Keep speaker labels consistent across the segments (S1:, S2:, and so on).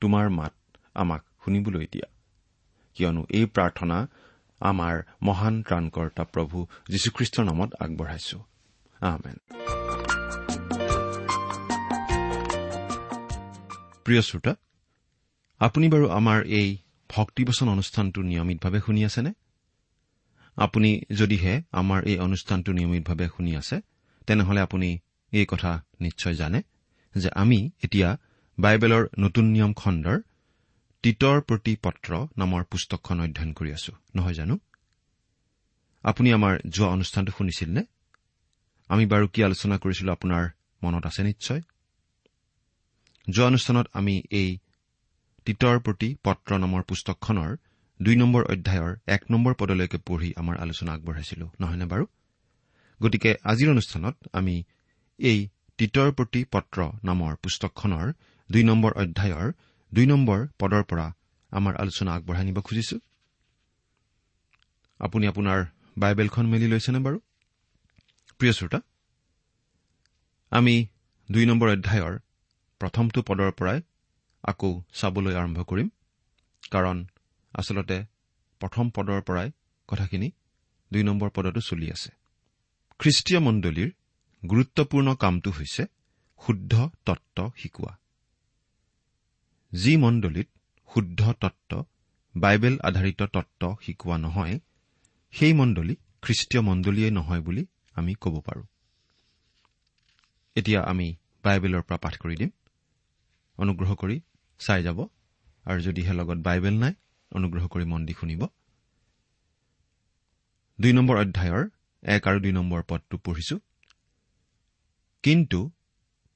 S1: তোমাৰ মাত আমাক শুনিবলৈ দিয়া। কিয়নো এই প্ৰাৰ্থনা আমাৰ মহান ত্ৰাণকৰ্তা প্ৰভু যীশুখ্ৰীষ্টৰ নামত আগবঢ়াইছো। প্ৰিয় শ্ৰোতা আপুনি বাৰু আমাৰ এই ভক্তিবচন অনুষ্ঠানটো নিয়মিতভাৱে শুনি আছেনে? আপুনি যদিহে আমাৰ এই অনুষ্ঠানটো নিয়মিতভাৱে শুনি আছে তেনেহলে আপুনি এই কথা নিশ্চয় জানে যে আমি এতিয়া বাইবেলৰ নতুন নিয়ম খণ্ডৰ তিতৰ প্ৰতি পত্ৰ নামৰ পুস্তকখন অধ্যয়ন কৰি আছো। নহয় জানো? আপুনি আমাৰ যোৱা অনুষ্ঠানটো শুনিছিল নে আমি বাৰু কি আলোচনা কৰিছিলো আপোনাৰ মনত আছে নিশ্চয়? যোৱা অনুষ্ঠানত আমি এই তিতৰ প্ৰতি পত্ৰ নামৰ পুস্তকখনৰ দুই নম্বৰ অধ্যায়ৰ এক নম্বৰ পদলৈকে পঢ়ি আমাৰ আলোচনা আগবঢ়াইছিলো। নহয়নে বাৰু? গতিকে আজিৰ অনুষ্ঠানত আমি এই তিতৰ প্ৰতি পত্ৰ নামৰ পুস্তকখনৰ দুই নম্বৰ অধ্যায়ৰ দুই নম্বৰ পদৰ পৰা আমাৰ আলোচনা আগবঢ়াই নিব খুজিছো। আপুনি আপোনাৰ বাইবেলখন মেলি লৈছেনে বাৰু? প্ৰিয় শ্ৰোতা আমি দুই নম্বৰ অধ্যায়ৰ প্ৰথমটো পদৰ পৰাই আকৌ চাবলৈ আৰম্ভ কৰিম কাৰণ আচলতে প্ৰথম পদৰ পৰাই কথাখিনি দুই নম্বৰ পদতো চলি আছে। খ্ৰীষ্টীয় মণ্ডলীৰ গুৰুত্বপূৰ্ণ কামটো হৈছে শুদ্ধ তত্ত্ব শিকোৱা। যি মণ্ডলীত শুদ্ধ তত্ত্ব বাইবেল আধাৰিত তত্ত্ব শিকোৱা নহয় সেই মণ্ডলী খ্ৰীষ্টীয় মণ্ডলীয়ে নহয় বুলি আমি ক'ব পাৰোঁ। এতিয়া আমি বাইবেলৰ পৰা পাঠ কৰি দিম। অনুগ্ৰহ কৰি চাই যাব আৰু যদিহে লগত বাইবেল নাই অনুগ্ৰহ কৰি মন দি শুনিব। দুই নম্বৰ অধ্যায়ৰ এক আৰু দুই নম্বৰ পদটো পঢ়িছো। কিন্তু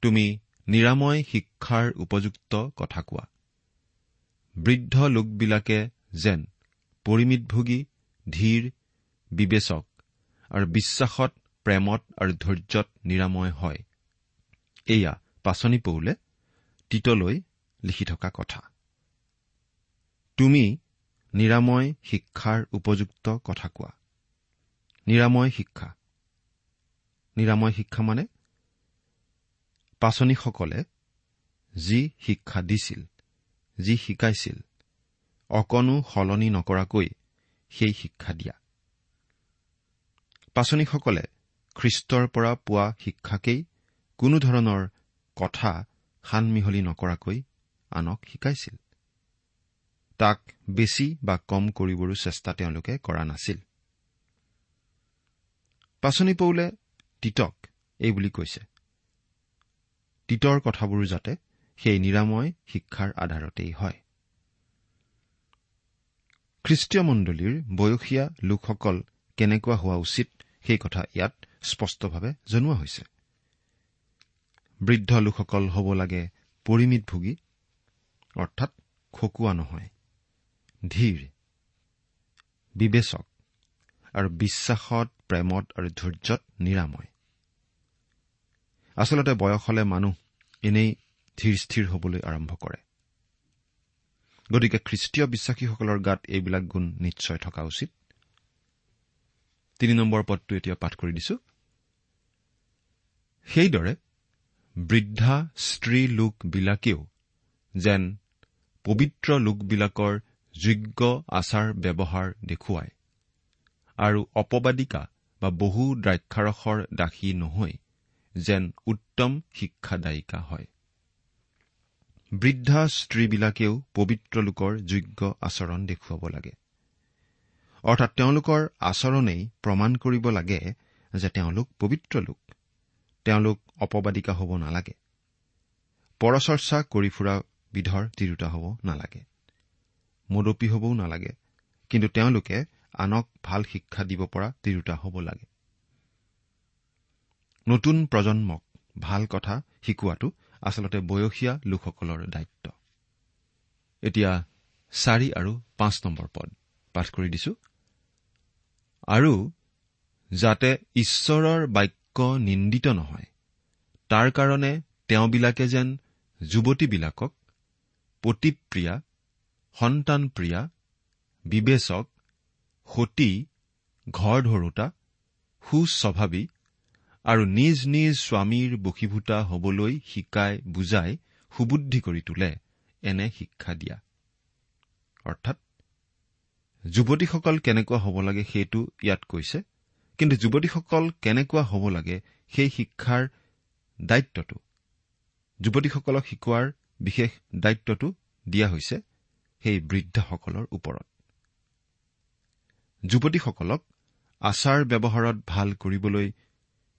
S1: তুমি নিৰাময় শিক্ষাৰ উপযুক্ত কথা কোৱা। বৃদ্ধ লোকবিলাকে যেন পৰিমিতভোগী ধীৰ বিবেচক আৰু বিশ্বাসত প্ৰেমত আৰু ধৈৰ্যত নিৰাময় হয়। এয়া পাচনি পৌলে তিতলৈ লিখি থকা কথা। তুমি নিৰাময় শিক্ষাৰ উপযুক্ত কথা কোৱা। নিৰাময় শিক্ষা। নিৰাময় শিক্ষা মানে? পাচনীসকলে যি শিক্ষা দিছিল যি শিকাইছিল অকণো সলনি নকৰাকৈ সেই শিক্ষা দিয়া। পাচনীসকলে খ্ৰীষ্টৰ পৰা পোৱা শিক্ষাকেই কোনো ধৰণৰ কথা সানমিহলি নকৰাকৈ আনক শিকাইছিল। তাক বেছি বা কম কৰিবৰো চেষ্টা তেওঁলোকে কৰা নাছিল। পাচনি পৌলে তিতক এই বুলি কৈছে। তিতৰ কথাবোৰ যাতে সেই নিৰাময় শিক্ষাৰ আধাৰতেই হয়। খ্ৰীষ্টীয় মণ্ডলীৰ বয়সীয়া লোকসকল কেনেকুৱা হোৱা উচিত সেই কথা ইয়াত স্পষ্টভাৱে জনোৱা হৈছে। বৃদ্ধ লোকসকল হ'ব লাগে পৰিমিতভোগী অৰ্থাৎ খকুওৱা নহয় ধীৰ বিবেচক আৰু বিশ্বাসত প্ৰেমত আৰু ধৈৰ্যত নিৰাময়। আচলতে বয়স হলে মানুহ এনেই ধীৰ স্থিৰ হবলৈ আৰম্ভ কৰে। গতিকে খ্ৰীষ্টীয় বিশ্বাসীসকলৰ গাত এইবিলাক গুণ নিশ্চয় থকা উচিত। তিনি নম্বৰ পদটো এতিয়া পাঠ কৰি দিছো। সেইদৰে বৃদ্ধা স্ত্ৰী লোকবিলাকেও যেন পবিত্ৰ লোকবিলাকৰ যোগ্য আচাৰ ব্যৱহাৰ দেখুৱায় আৰু অপবাদিকা বা বহু দ্ৰাক্ষাৰসৰ দাসী নহৈ যেন উত্তম শিক্ষাদায়িকা হয়। বৃদ্ধা স্ত্ৰীবিলাকেও পবিত্ৰ লোকৰ যোগ্য আচৰণ দেখুৱাব লাগে। অৰ্থাৎ তেওঁলোকৰ আচৰণেই প্ৰমাণ কৰিব লাগে যে তেওঁলোক পবিত্ৰ লোক। তেওঁলোক অপবাদিকা হ'ব নালাগে। পৰচৰ্চা কৰি ফুৰা বিধৰ তিৰোতা হ'ব নালাগে। মদপী হ'বও নালাগে। কিন্তু তেওঁলোকে আনক ভাল শিক্ষা দিব পৰা তিৰোতা হ'ব লাগে। নতুন প্ৰজন্মক ভাল কথা শিকোৱাটো আচলতে বয়সীয়া লোকসকলৰ দায়িত্ব। এতিয়া চাৰি আৰু পাঁচ নম্বৰ পদ পাঠ কৰি দিছো। আৰু যাতে ঈশ্বৰৰ বাক্য নিন্দিত নহয় তাৰ কাৰণে তেওঁবিলাকে যেন যুৱতীবিলাকক পতিপ্ৰিয়া সন্তানপ্ৰিয়া বিবেচক সতী ঘৰ ধৰোতা সুস্বভাৱী আৰু নিজ নিজ স্বামীৰ বশীভূতা হবলৈ শিকাই বুজাই সুবুদ্ধি কৰি তোলে এনে শিক্ষা দিয়া। অৰ্থাৎ যুৱতীসকল কেনেকুৱা হ'ব লাগে সেইটো ইয়াত কৈছে কিন্তু যুৱতীসকল কেনেকুৱা হ'ব লাগে সেই শিক্ষাৰ দায়িত্বটো যুৱতীসকলক শিকোৱাৰ বিশেষ দায়িত্বটো দিয়া হৈছে সেই বৃদ্ধসকলৰ ওপৰত। যুৱতীসকলক আচাৰ ব্যৱহাৰত ভাল কৰিবলৈ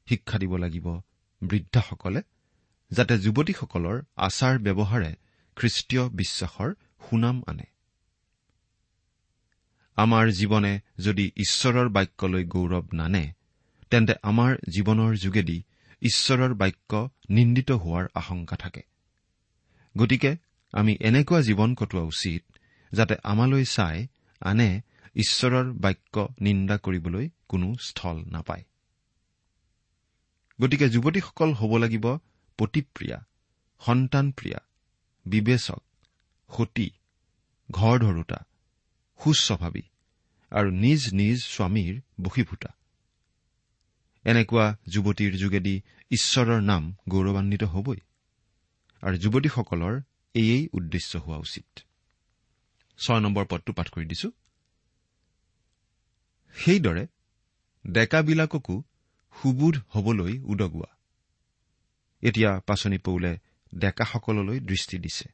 S1: শিক্ষা দিব লাগিব বৃদ্ধাসকলে যাতে যুৱতীসকলৰ আচাৰ ব্যৱহাৰে খ্ৰীষ্টীয় বিশ্বাসৰ সুনাম আনে। আমাৰ জীৱনে যদি ঈশ্বৰৰ বাক্যলৈ গৌৰৱ নানে তেন্তে আমাৰ জীৱনৰ যোগেদি ঈশ্বৰৰ বাক্য নিন্দিত হোৱাৰ আশংকা থাকে। গতিকে আমি এনেকুৱা জীৱন কটোৱা উচিত যাতে আমালৈ চাই আনে ঈশ্বৰৰ বাক্য নিন্দা কৰিবলৈ কোনো স্থল নাপায়। গতিকে যুৱতীসকল হ'ব লাগিব পতিপ্ৰিয়া সন্তানপ্ৰিয়া বিবেচক সতী ঘৰ ধৰোতা সুস্বভাৱী আৰু নিজ নিজ স্বামীৰ বশীভূতা। এনেকুৱা যুৱতীৰ যোগেদি ঈশ্বৰৰ নাম গৌৰৱান্বিত হবই আৰু যুৱতীসকলৰ এয়েই উদ্দেশ্য হোৱা উচিত। ছয় নম্বৰ পদটো পাঠ কৰি দিছো। সেইদৰে ডেকাবিলাককো সুবোধ হবলৈ উদগোৱা। এতিয়া পাচনি পৌলে ডেকাসকললৈ দৃষ্টি দিছে।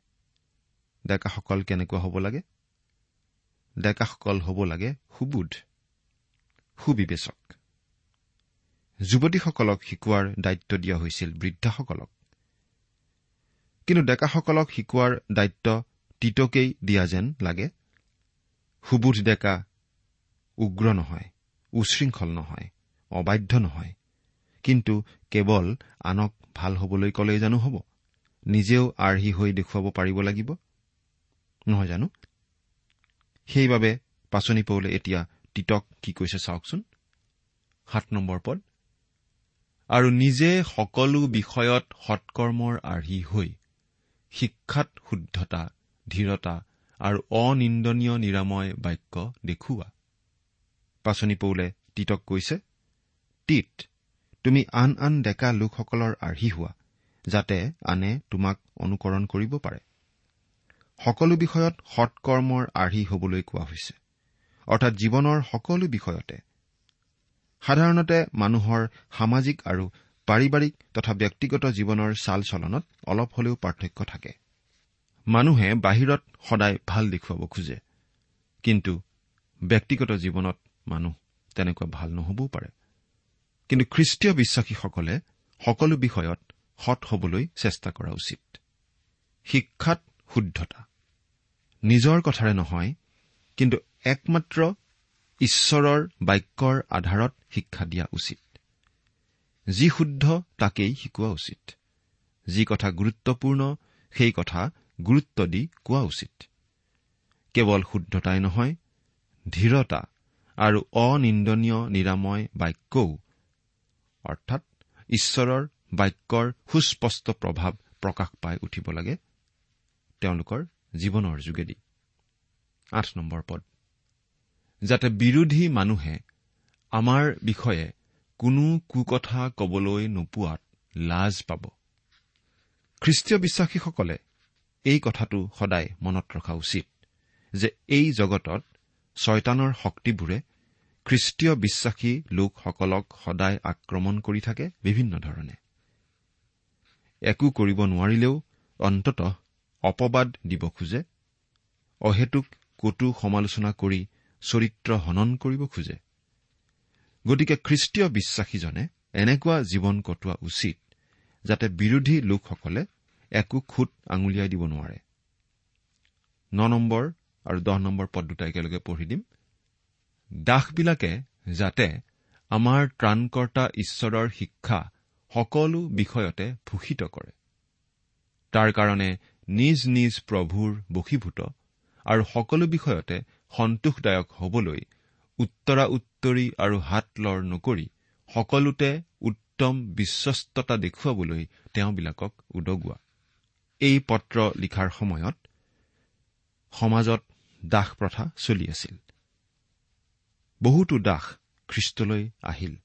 S1: ডেকাসকল কেনেকুৱা হ'ব লাগে? ডেকাসকল হ'ব লাগে সুবোধ সুবিবেচক। যুৱতীসকলক শিকোৱাৰ দায়িত্ব দিয়া হৈছিল বৃদ্ধাসকলক। কিন্তু ডেকাসকলক শিকোৱাৰ দায়িত্ব তীতকেই দিয়া যেন লাগে। সুবোধ ডেকা উগ্ৰ নহয় উশৃংখল নহয়। অবাধ্য নহয়। কিন্তু কেৱল আনক ভাল হবলৈ কলেই জানো হ'ব? নিজেও আৰ্হি হৈ দেখুৱাব পাৰিব লাগিব? নহয় জানো? সেইবাবে পাচনি পৌলে এতিয়া তিতক কি কৈছে চাওকচোন। সাত নম্বৰ পদ। আৰু নিজে সকলো বিষয়ত সৎকৰ্মৰ আৰ্হি হৈ শিক্ষাত শুদ্ধতা ধীৰতা আৰু অনিন্দনীয় নিৰাময় বাক্য দেখুওৱা। পাচনি পৌলে তিতক কৈছে তিত তুমি আন আন ডেকা লোকসকলৰ আৰ্হি হোৱা যাতে আনে তোমাক অনুকৰণ কৰিব পাৰে। সকলো বিষয়ত সৎকৰ্মৰ আৰ্হি হবলৈ কোৱা হৈছে অৰ্থাৎ জীৱনৰ সকলো বিষয়তে। সাধাৰণতে মানুহৰ সামাজিক আৰু পাৰিবাৰিক তথা ব্যক্তিগত জীৱনৰ চাল চলনত অলপ হলেও পাৰ্থক্য থাকে। মানুহে বাহিৰত সদায় ভাল দেখুৱাব খোজে কিন্তু ব্যক্তিগত জীৱনত মানুহ তেনেকুৱা ভাল নহবও পাৰে। কিন্তু খ্ৰীষ্টীয় বিশ্বাসীসকলে সকলো বিষয়ত সৎ হবলৈ চেষ্টা কৰা উচিত। শিক্ষাত শুদ্ধতা। নিজৰ কথাৰে নহয় কিন্তু একমাত্ৰ ঈশ্বৰৰ বাক্যৰ আধাৰত শিক্ষা দিয়া উচিত। যি শুদ্ধ তাকেই শিকোৱা উচিত। যি কথা গুৰুত্বপূৰ্ণ সেই কথা গুৰুত্ব দি কোৱা উচিত। কেৱল শুদ্ধতাই নহয় ধীৰতা আৰু অনিন্দনীয় নিৰাময় বাক্যও অৰ্থাৎ ঈশ্বৰৰ বাক্যৰ সুস্পষ্ট প্ৰভাৱ প্ৰকাশ পাই উঠিব লাগে তেওঁলোকৰ জীৱনৰ যোগেদি। আঠ নম্বৰ পদ। যাতে বিৰোধী মানুহে আমাৰ বিষয়ে কোনো কুকথা কবলৈ নোপোৱাত লাজ পাব। খ্ৰীষ্টীয় বিশ্বাসীসকলে এই কথাটো সদায় মনত ৰখা উচিত যে এই জগতত ছয়তানৰ শক্তিবোৰে খ্ৰীষ্টীয় বিশ্বাসী লোকসকলক সদায় আক্ৰমণ কৰি থাকে বিভিন্ন ধৰণে। একো কৰিব নোৱাৰিলেও অন্ততঃ অপবাদ দিব খোজে অহেতুক কটু সমালোচনা কৰি চৰিত্ৰ হনন কৰিব খোজে। গতিকে খ্ৰীষ্টীয় বিশ্বাসীজনে এনেকুৱা জীৱন কটোৱা উচিত যাতে বিৰোধী লোকসকলে একো খুট আঙুলিয়াই দিব নোৱাৰে। ন নম্বৰ আৰু দহ নম্বৰ পদ দুটা একেলগে পঢ়ি দিম। দাসবিলাকে যাতে আমাৰ ত্ৰাণকৰ্তা ঈশ্বৰৰ শিক্ষা সকলো বিষয়তে ভূষিত কৰে। তাৰ কাৰণে নিজ নিজ প্ৰভুৰ বশীভূত আৰু সকলো বিষয়তে সন্তোষদায়ক হবলৈ উত্তৰা উত্তৰি আৰু হাত লৰ নকৰি সকলোতে উত্তম বিশ্বস্ততা দেখুৱাবলৈ তেওঁবিলাকক উদগোৱা। এই পত্ৰ লিখাৰ সময়ত সমাজত দাস প্ৰথা চলি আছিল। বহুতো দাস খ্ৰীষ্টলৈ আহিল।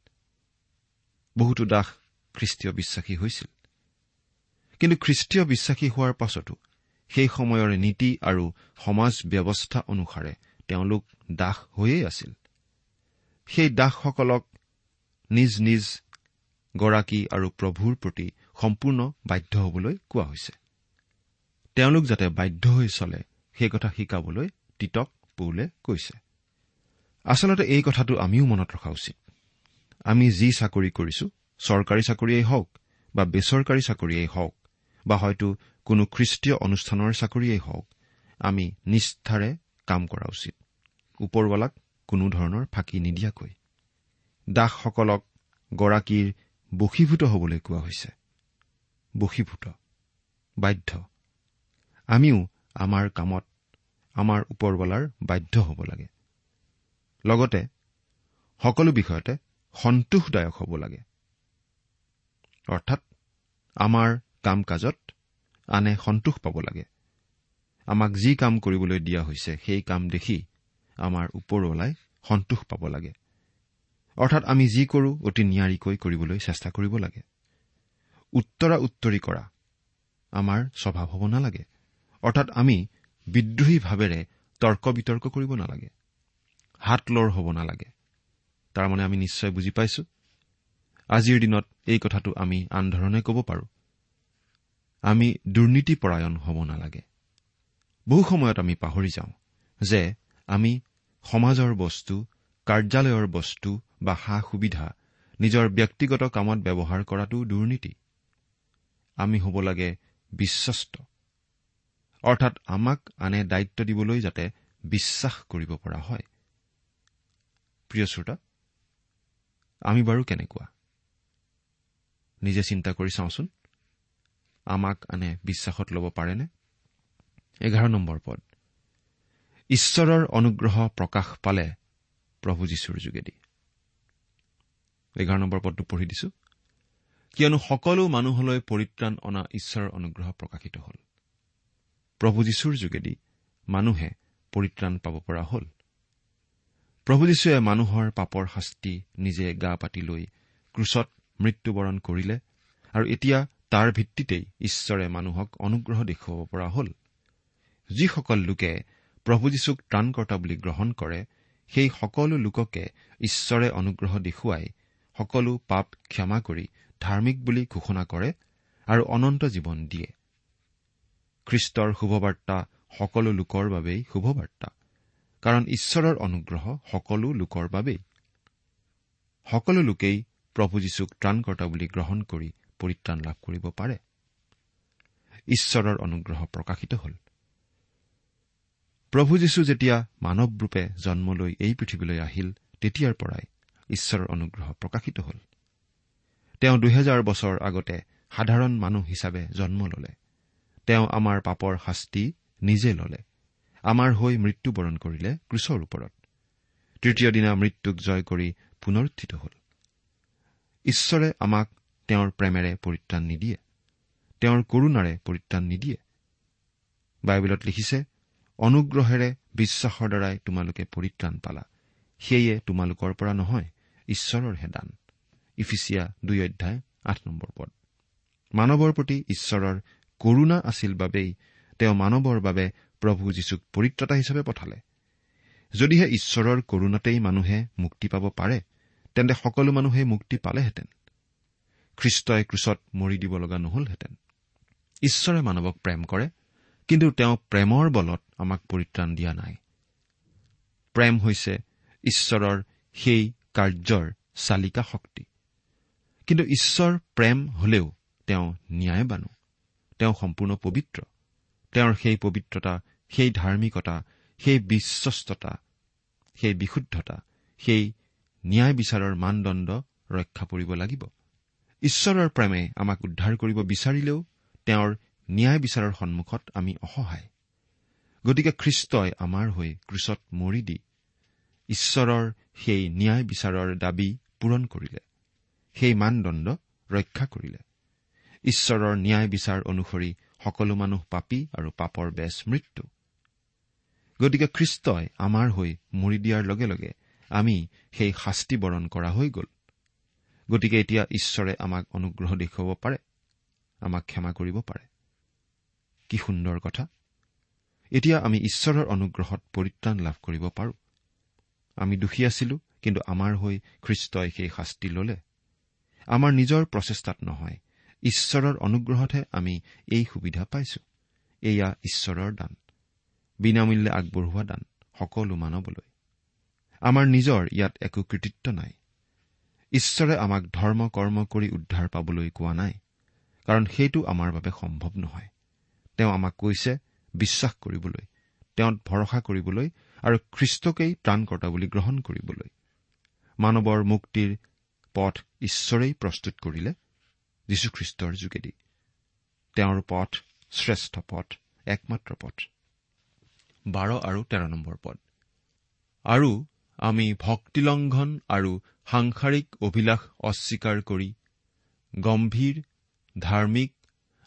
S1: বহুতো দাস খ্ৰীষ্টীয় বিশ্বাসী হৈছিল। কিন্তু খ্ৰীষ্টীয় বিশ্বাসী হোৱাৰ পাছতো সেই সময়ৰ নীতি আৰু সমাজ ব্যৱস্থা অনুসাৰে তেওঁলোক দাস হৈয়েই আছিল। সেই দাসসকলক নিজ নিজ গৰাকী আৰু প্ৰভুৰ প্ৰতি সম্পূৰ্ণ বাধ্য হবলৈ কোৱা হৈছে। তেওঁলোক যাতে বাধ্য হৈ চলে সেই কথা শিকাবলৈ তিতক পৌলে কৈছে। আচলতে এই কথাটো আমিও মনত ৰখা উচিত। আমি যি চাকৰি কৰিছো চৰকাৰী চাকৰিয়েই হওক বা বেচৰকাৰী চাকৰিয়েই হওক বা হয়তো কোনো খ্ৰীষ্টীয় অনুষ্ঠানৰ চাকৰিয়েই হওক আমি নিষ্ঠাৰে কাম কৰা উচিত। ওপৰৱালাক কোনো ধৰণৰ ফাঁকি নিদিয়াকৈ। দাসসকলক গৰাকীৰ বশীভূত হবলৈ কোৱা হৈছে। বশীভূত বাধ্য। আমিও আমাৰ কামত আমাৰ ওপৰৱালাৰ বাধ্য হ'ব লাগে। লগতে সকলো বিষয়তে সন্তোষদায়ক হ'ব লাগে। অৰ্থাৎ আমাৰ কাম কাজত আনে সন্তোষ পাব লাগে। আমাক যি কাম কৰিবলৈ দিয়া হৈছে সেই কাম দেখি আমাৰ ওপৰৱালাই সন্তোষ পাব লাগে। অৰ্থাৎ আমি যি কৰো অতি নিয়াৰিকৈ কৰিবলৈ চেষ্টা কৰিব লাগে। উত্তৰা উত্তৰি কৰা আমাৰ স্বভাৱ হ'ব নালাগে। অৰ্থাৎ আমি বিদ্ৰোহী ভাৱেৰে তৰ্ক বিতৰ্ক কৰিব নালাগে। হাত লৰ হ'ব নালাগে। তাৰমানে আমি নিশ্চয় বুজি পাইছো। আজিৰ দিনত এই কথাটো আমি আন ধৰণে ক'ব পাৰোঁ। আমি দুৰ্নীতিপৰায়ণ হ'ব নালাগে। বহু সময়ত আমি পাহৰি যাওঁ যে আমি সমাজৰ বস্তু কাৰ্যালয়ৰ বস্তু বা সা সুবিধা নিজৰ ব্যক্তিগত কামত ব্যৱহাৰ কৰাটো দুৰ্নীতি। আমি হ'ব লাগে বিশ্বস্ত। অৰ্থাৎ আমাক আনে দায়িত্ব দিবলৈ যাতে বিশ্বাস কৰিব পৰা হয়। প্ৰিয় শ্ৰোতা আমি বাৰু কেনেকুৱা? নিজে চিন্তা কৰি চাওঁচোন। আমাক আনে বিশ্বাসত ল'ব পাৰেনে? এঘাৰ নম্বৰ পদ। ঈশ্বৰৰ অনুগ্ৰহ প্ৰকাশ পালে প্ৰভু যীশুৰ যোগেদি। এঘাৰ নম্বৰ পদটো পঢ়ি দিছো। কিয়নো সকলো মানুহলৈ পৰিত্ৰাণ অনা ঈশ্বৰৰ অনুগ্ৰহ প্ৰকাশিত হ'ল। প্ৰভু যীশুৰ যোগেদি মানুহে পৰিত্ৰাণ পাব পৰা হ'ল। প্ৰভু যীশুৱে মানুহৰ পাপৰ শাস্তি নিজে গা পাতি লৈ ক্ৰুচত মৃত্যুবৰণ কৰিলে আৰু এতিয়া তাৰ ভিত্তিতেই ঈশ্বৰে মানুহক অনুগ্ৰহ দেখুৱাব পৰা হ'ল। যিসকল লোকে প্ৰভু যীশুক ত্ৰাণকৰ্তা বুলি গ্ৰহণ কৰে সেই সকলো লোককে ঈশ্বৰে অনুগ্ৰহ দেখুৱাই সকলো পাপ ক্ষমা কৰি ধাৰ্মিক বুলি ঘোষণা কৰে আৰু অনন্ত জীৱন দিয়ে। খ্ৰীষ্টৰ শুভবাৰ্তা সকলো লোকৰ বাবেই শুভবাৰ্তা। কাৰণ ঈশ্বৰৰ অনুগ্ৰহ সকলো লোকৰ বাবেই। সকলো লোকেই প্ৰভু যীশুক ত্ৰাণকৰ্তা বুলি গ্ৰহণ কৰি পৰিত্ৰাণ লাভ কৰিব পাৰে। ঈশ্বৰৰ অনুগ্ৰহ প্ৰকাশিত হ'ল। প্ৰভু যীশু যেতিয়া মানৱ ৰূপে জন্ম লৈ এই পৃথিৱীলৈ আহিল তেতিয়াৰ পৰাই ঈশ্বৰৰ অনুগ্ৰহ প্ৰকাশিত হ'ল। তেওঁ দুহেজাৰ বছৰ আগতে সাধাৰণ মানুহ হিচাপে জন্ম ললে। তেওঁ আমাৰ পাপৰ শাস্তি নিজে ললে। আমাৰ হৈ মৃত্যুবৰণ কৰিলে ক্ৰুচৰ ওপৰত। তৃতীয় দিনা মৃত্যুক জয় কৰি পুনৰ হ'ল। ঈশ্বৰে আমাক তেওঁৰ প্ৰেমেৰে পৰিত্ৰাণ নিদিয়ে তেওঁৰ কৰুণাৰে পৰিত্ৰাণ নিদিয়ে। বাইবেলত লিখিছে অনুগ্ৰহেৰে বিশ্বাসৰ দ্বাৰাই তোমালোকে পৰিত্ৰাণ পালা। সেয়ে তোমালোকৰ পৰা নহয় ঈশ্বৰৰহে দান। ইফিচিয়া দুই অধ্যায় আঠ নম্বৰ পদ। মানৱৰ প্ৰতি ঈশ্বৰৰ কৰুণা আছিল বাবেই তেওঁ মানৱৰ বাবে প্ৰভু যীশুক পৰিত্ৰতা হিচাপে পঠালে। যদিহে ঈশ্বৰৰ কৰুণাতেই মানুহে মুক্তি পাব পাৰে তেন্তে সকলো মানুহে মুক্তি পালেহেঁতেন। খ্ৰীষ্টই ক্ৰুচত মৰি দিব লগা নহলহেঁতেন। ঈশ্বৰে মানৱক প্ৰেম কৰে কিন্তু তেওঁ প্ৰেমৰ বলত আমাক পৰিত্ৰাণ দিয়া নাই। প্ৰেম হৈছে ঈশ্বৰৰ সেই কাৰ্যৰ চালিকা শক্তি। কিন্তু ঈশ্বৰ প্ৰেম হলেও তেওঁ ন্যায়বানো তেওঁ সম্পূৰ্ণ পবিত্ৰ। তেওঁৰ সেই পবিত্ৰতা সেই ধাৰ্মিকতা সেই বিশ্বস্ততা সেই বিশুদ্ধতা সেই ন্যায় বিচাৰৰ মানদণ্ড ৰক্ষা পৰিব লাগিব। ঈশ্বৰৰ প্ৰেমে আমাক উদ্ধাৰ কৰিব বিচাৰিলেও তেওঁৰ ন্যায় বিচাৰৰ সন্মুখত আমি অসহায়। গতিকে খ্ৰীষ্টই আমাৰ হৈ ক্ৰুচত মৰি দি ঈশ্বৰৰ সেই ন্যায় বিচাৰৰ দাবী পূৰণ কৰিলে। সেই মানদণ্ড ৰক্ষা কৰিলে। ঈশ্বৰৰ ন্যায় বিচাৰ অনুসৰি সকলো মানুহ পাপী আৰু পাপৰ বেচ মৃত্যু। গতিকে খ্ৰীষ্টই আমাৰ হৈ মৰি দিয়াৰ লগে লগে আমি সেই শাস্তি বৰণ কৰা হৈ গ'ল। গতিকে এতিয়া ঈশ্বৰে আমাক অনুগ্ৰহ দেখুৱাব পাৰে আমাক ক্ষমা কৰিব পাৰে। কি সুন্দৰ কথা। এতিয়া আমি ঈশ্বৰৰ অনুগ্ৰহত পৰিত্ৰাণ লাভ কৰিব পাৰো। আমি দোষী আছিলো কিন্তু আমাৰ হৈ খ্ৰীষ্টই সেই শাস্তি ললে। আমাৰ নিজৰ প্ৰচেষ্টাত নহয় ঈশ্বৰৰ অনুগ্ৰহতহে আমি এই সুবিধা পাইছো। এয়া ঈশ্বৰৰ দান। বিনামূল্যে আগবঢ়োৱা দান সকলো মানৱলৈ। আমাৰ নিজৰ ইয়াত একো কৃতিত্ব নাই। ঈশ্বৰে আমাক ধৰ্ম কৰ্ম কৰি উদ্ধাৰ পাবলৈ কোৱা নাই কাৰণ সেইটো আমাৰ বাবে সম্ভৱ নহয়। তেওঁ আমাক কৈছে বিশ্বাস কৰিবলৈ তেওঁত ভৰসা কৰিবলৈ আৰু খ্ৰীষ্টকেই ত্ৰাণকৰ্তা বুলি গ্ৰহণ কৰিবলৈ। মানৱৰ মুক্তিৰ পথ ঈশ্বৰেই প্ৰস্তুত কৰিলে যীশুখ্ৰীষ্টৰ যোগেদি। তেওঁৰ পথ শ্ৰেষ্ঠ পথ একমাত্ৰ পথ। বাৰ আৰু তেৰ নম্বৰ পদ। আৰু আমি ভক্তিলংঘন আৰু সাংসাৰিক অভিলাষ অস্বীকাৰ কৰি গম্ভীৰ ধাৰ্মিক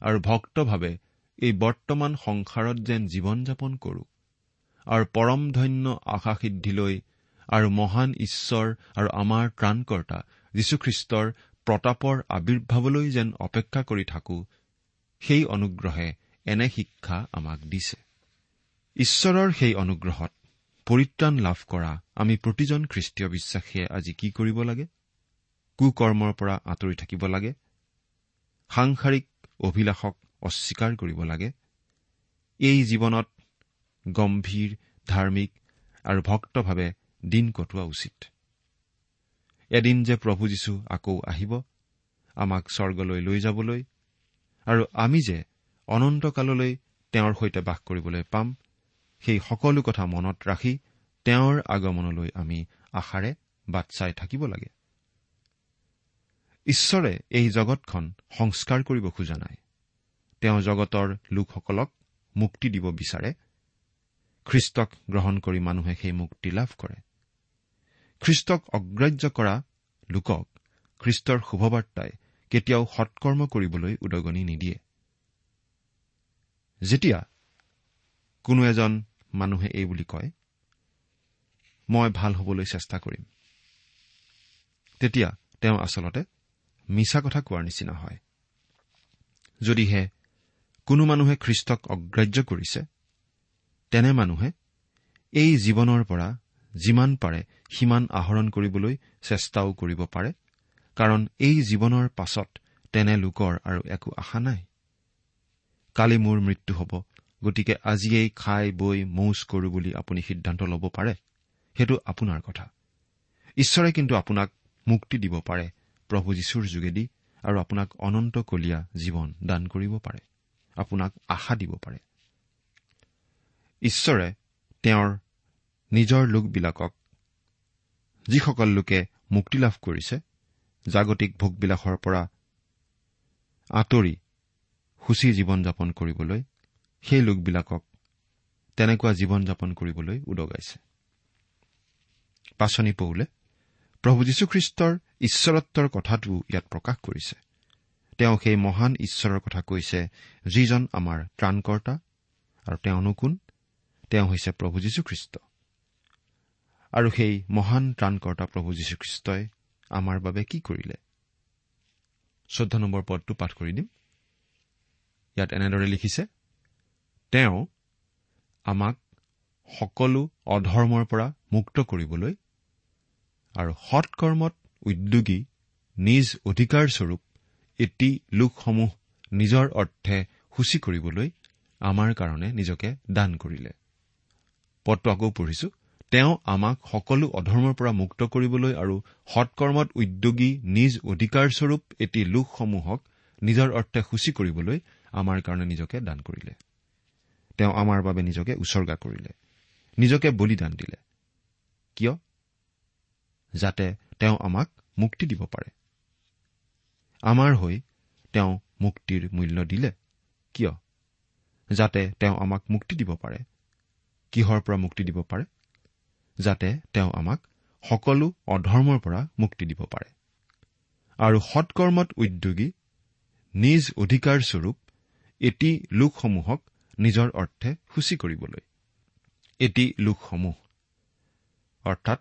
S1: আৰু ভক্তভাৱে এই বৰ্তমান সংসাৰত যেন জীৱন যাপন কৰো আৰু পৰম ধন্য আশাসিদ্ধিলৈ আৰু মহান ঈশ্বৰ আৰু আমাৰ ত্ৰাণকৰ্তা যীশুখ্ৰীষ্টৰ প্ৰতাপৰ আৱিৰ্ভাৱলৈ যেন অপেক্ষা কৰি থাকো সেই অনুগ্ৰহে এনে শিক্ষা আমাক দিছে। ঈশ্বৰৰ সেই অনুগ্ৰহত পৰিত্ৰাণ লাভ কৰা আমি প্ৰতিজন খ্ৰীষ্টীয় বিশ্বাসীয়ে আজি কি কৰিব লাগে? কুকৰ্মৰ পৰা আঁতৰি থাকিব লাগে? সাংসাৰিক অভিলাষক অস্বীকাৰ কৰিব লাগে? এই জীৱনত গম্ভীৰ ধাৰ্মিক আৰু ভক্তভাৱে দিন কটোৱা উচিত। এদিন যে প্ৰভু যীশু আকৌ আহিব আমাক স্বৰ্গলৈ লৈ যাবলৈ আৰু আমি যে অনন্তকাললৈ তেওঁৰ সৈতে বাস কৰিবলৈ পাম সেই সকলো কথা মনত ৰাখি তেওঁৰ আগমনলৈ আমি আশাৰে বাট চাই থাকিব লাগে। ঈশ্বৰে এই জগতখন সংস্কাৰ কৰিব খোজা নাই। তেওঁ জগতৰ লোকসকলক মুক্তি দিব বিচাৰে। খ্ৰীষ্টক গ্ৰহণ কৰি মানুহে সেই মুক্তি লাভ কৰে। খ্ৰীষ্টক অগ্ৰাহ্য কৰা লোকক খ্ৰীষ্টৰ শুভবাৰ্তাই কেতিয়াও সৎকৰ্ম কৰিবলৈ উদগনি নিদিয়ে। যেতিয়া কোনো এজন মানুহে এই বুলি কয় মই ভাল হবলৈ চেষ্টা কৰিম। তেতিয়া তেওঁ আচলতে মিছা কথা কোৱাৰ নিচিনা হয়। যদিহে কোনো মানুহে খ্ৰীষ্টক অগ্ৰাহ্য কৰিছে তেনে মানুহে এই জীৱনৰ পৰা যিমান পাৰে সিমান আহৰণ কৰিবলৈ চেষ্টাও কৰিব পাৰে কাৰণ এই জীৱনৰ পাছত তেনে লোকৰ আৰু একো আশা নাই। কালি মোৰ মৃত্যু হ'ব গতিকে আজিয়েই খাই বৈ মৌজ কৰো বুলি আপুনি সিদ্ধান্ত ল'ব পাৰে সেইটো আপোনাৰ কথা। ঈশ্বৰে কিন্তু আপোনাক মুক্তি দিব পাৰে প্ৰভু যীশুৰ যোগেদি আৰু আপোনাক অনন্তকলীয়া জীৱন দান কৰিব পাৰে আপোনাক আশা দিব পাৰে। ঈশ্বৰে তেওঁৰ নিজৰ লোকবিলাকক যিসকল লোকে মুক্তি লাভ কৰিছে জাগতিক ভোগবিলাসৰ পৰা আঁতৰি সুচী জীৱন যাপন কৰিবলৈ সেই লোকবিলাকক তেনেকুৱা জীৱন যাপন কৰিবলৈ উদগাইছে। পাচনি পৌলে প্ৰভু যীশুখ্ৰীষ্টৰ ঈশ্বৰত্বৰ কথাটো ইয়াত প্ৰকাশ কৰিছে। তেওঁ সেই মহান ঈশ্বৰৰ কথা কৈছে যিজন আমাৰ ত্ৰাণকৰ্তা আৰু তেওঁনো কোন? তেওঁ হৈছে প্ৰভু যীশুখ্ৰীষ্ট। আৰু সেই মহান ত্ৰাণকৰ্তা প্ৰভু যীশুখ্ৰীষ্টই আমাৰ বাবে কি কৰিলে? চৈধ্য নম্বৰ পদটো পাঠ কৰি দিম। ইয়াত এনেদৰে লিখিছে তেওঁ আমাক সকলো অধৰ্মৰ পৰা মুক্ত কৰিবলৈ আৰু সৎকৰ্মত উদ্যোগী নিজ অধিকাৰস্বৰূপ এটি লোকসমূহ নিজৰ অৰ্থে সূচী কৰিবলৈ আমাৰ কাৰণে নিজকে দান কৰিলে। পদটো আকৌ পঢ়িছো। তেওঁ আমাক সকলো অধৰ্মৰ পৰা মুক্ত কৰিবলৈ আৰু সৎকৰ্মত উদ্যোগী নিজ অধিকাৰস্বৰূপ এটি লোকসমূহক নিজৰ অৰ্থে সূচী কৰিবলৈ আমাৰ কাৰণে নিজকে দান কৰিলে। তেওঁ আমাৰ বাবে নিজকে উচৰ্গা কৰিলে। নিজকে বলিদান দিলে। কিয়? যাতে তেওঁ আমাক মুক্তি দিব পাৰে। আমাৰ হৈ তেওঁ মুক্তিৰ মূল্য দিলে। কিয়? যাতে তেওঁ আমাক মুক্তি দিব পাৰে। কিহৰ পৰা মুক্তি দিব পাৰে? যাতে তেওঁ আমাক সকলো অধৰ্মৰ পৰা মুক্তি দিব পাৰে। আৰু সৎকৰ্মত উদ্যোগী নিজ অধিকাৰস্বৰূপ এটি লোকসমূহক নিজৰ অৰ্থে সূচী কৰিবলৈ। এটি লোকসমূহ অৰ্থাৎ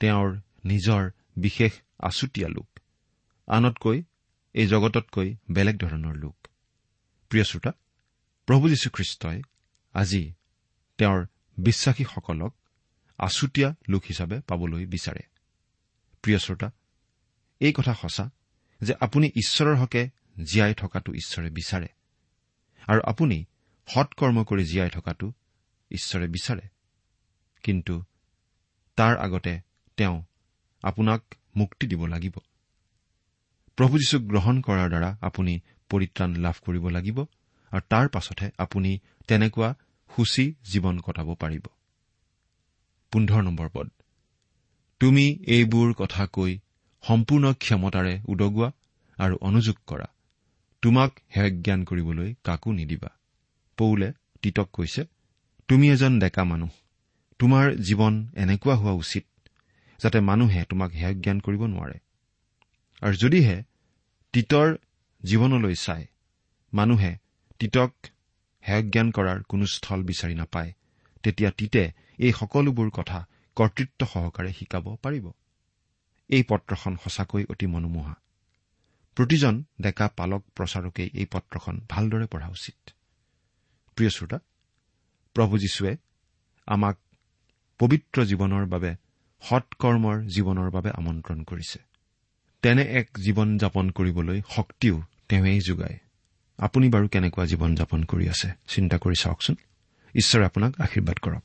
S1: তেওঁৰ নিজৰ বিশেষ আছুতীয়া লোক আনতকৈ এই জগততকৈ বেলেগ ধৰণৰ লোক। প্ৰিয় শ্ৰোতা প্ৰভু যীশুখ্ৰীষ্টই আজি তেওঁৰ বিশ্বাসীসকলক আছুতীয়া লোক হিচাপে পাবলৈ বিচাৰে। প্ৰিয় শ্ৰোতা এই কথা সঁচা যে আপুনি ঈশ্বৰৰ হকে জীয়াই থকাটো ঈশ্বৰে বিচাৰে। আৰু আপুনি সৎকৰ্ম কৰি জীয়াই থকাটো ঈশ্বৰে বিচাৰে। কিন্তু তাৰ আগতে তেওঁ আপোনাক মুক্তি দিব লাগিব। প্ৰভু যীশুক গ্ৰহণ কৰাৰ দ্বাৰা আপুনি পৰিত্ৰাণ লাভ কৰিব লাগিব আৰু তাৰ পাছতহে আপুনি তেনেকুৱা সূচী জীৱন কটাব পাৰিব। পদ। তুমি এইবোৰ কথা কৈ সম্পূৰ্ণ ক্ষমতাৰে উদগোৱা আৰু অনুযোগ কৰা। তোমাক হেয়জ্ঞান কৰিবলৈ কাকো নিদিবা। পৌলে তিতক কৈছে তুমি এজন ডেকা মানুহ। তোমাৰ জীৱন এনেকুৱা হোৱা উচিত যাতে মানুহে তোমাক হেয়জ্ঞান কৰিব নোৱাৰে। আৰু যদিহে তিতৰ জীৱনলৈ চাই মানুহে তিতক হেয়জ্ঞান কৰাৰ কোনো স্থল বিচাৰি নাপায় তেতিয়া তিতে এই সকলোবোৰ কথা কৰ্তৃত্ব সহকাৰে শিকাব পাৰিব। এই পত্ৰখন সঁচাকৈ অতি মনোমোহা। প্ৰতিজন ডেকা পালক প্ৰচাৰকেই এই পত্ৰখন ভালদৰে পঢ়া উচিত। প্ৰিয় শ্ৰোতা প্ৰভু যীশুৱে আমাক পবিত্ৰ জীৱনৰ বাবে সৎকৰ্মৰ জীৱনৰ বাবে আমন্ত্ৰণ কৰিছে। তেনে এক জীৱন যাপন কৰিবলৈ শক্তিও তেওঁৱেই যোগায়। আপুনি বাৰু কেনেকুৱা জীৱন যাপন কৰি আছে চিন্তা কৰি চাওকচোন। ঈশ্বৰে আপোনাক আশীৰ্বাদ কৰক।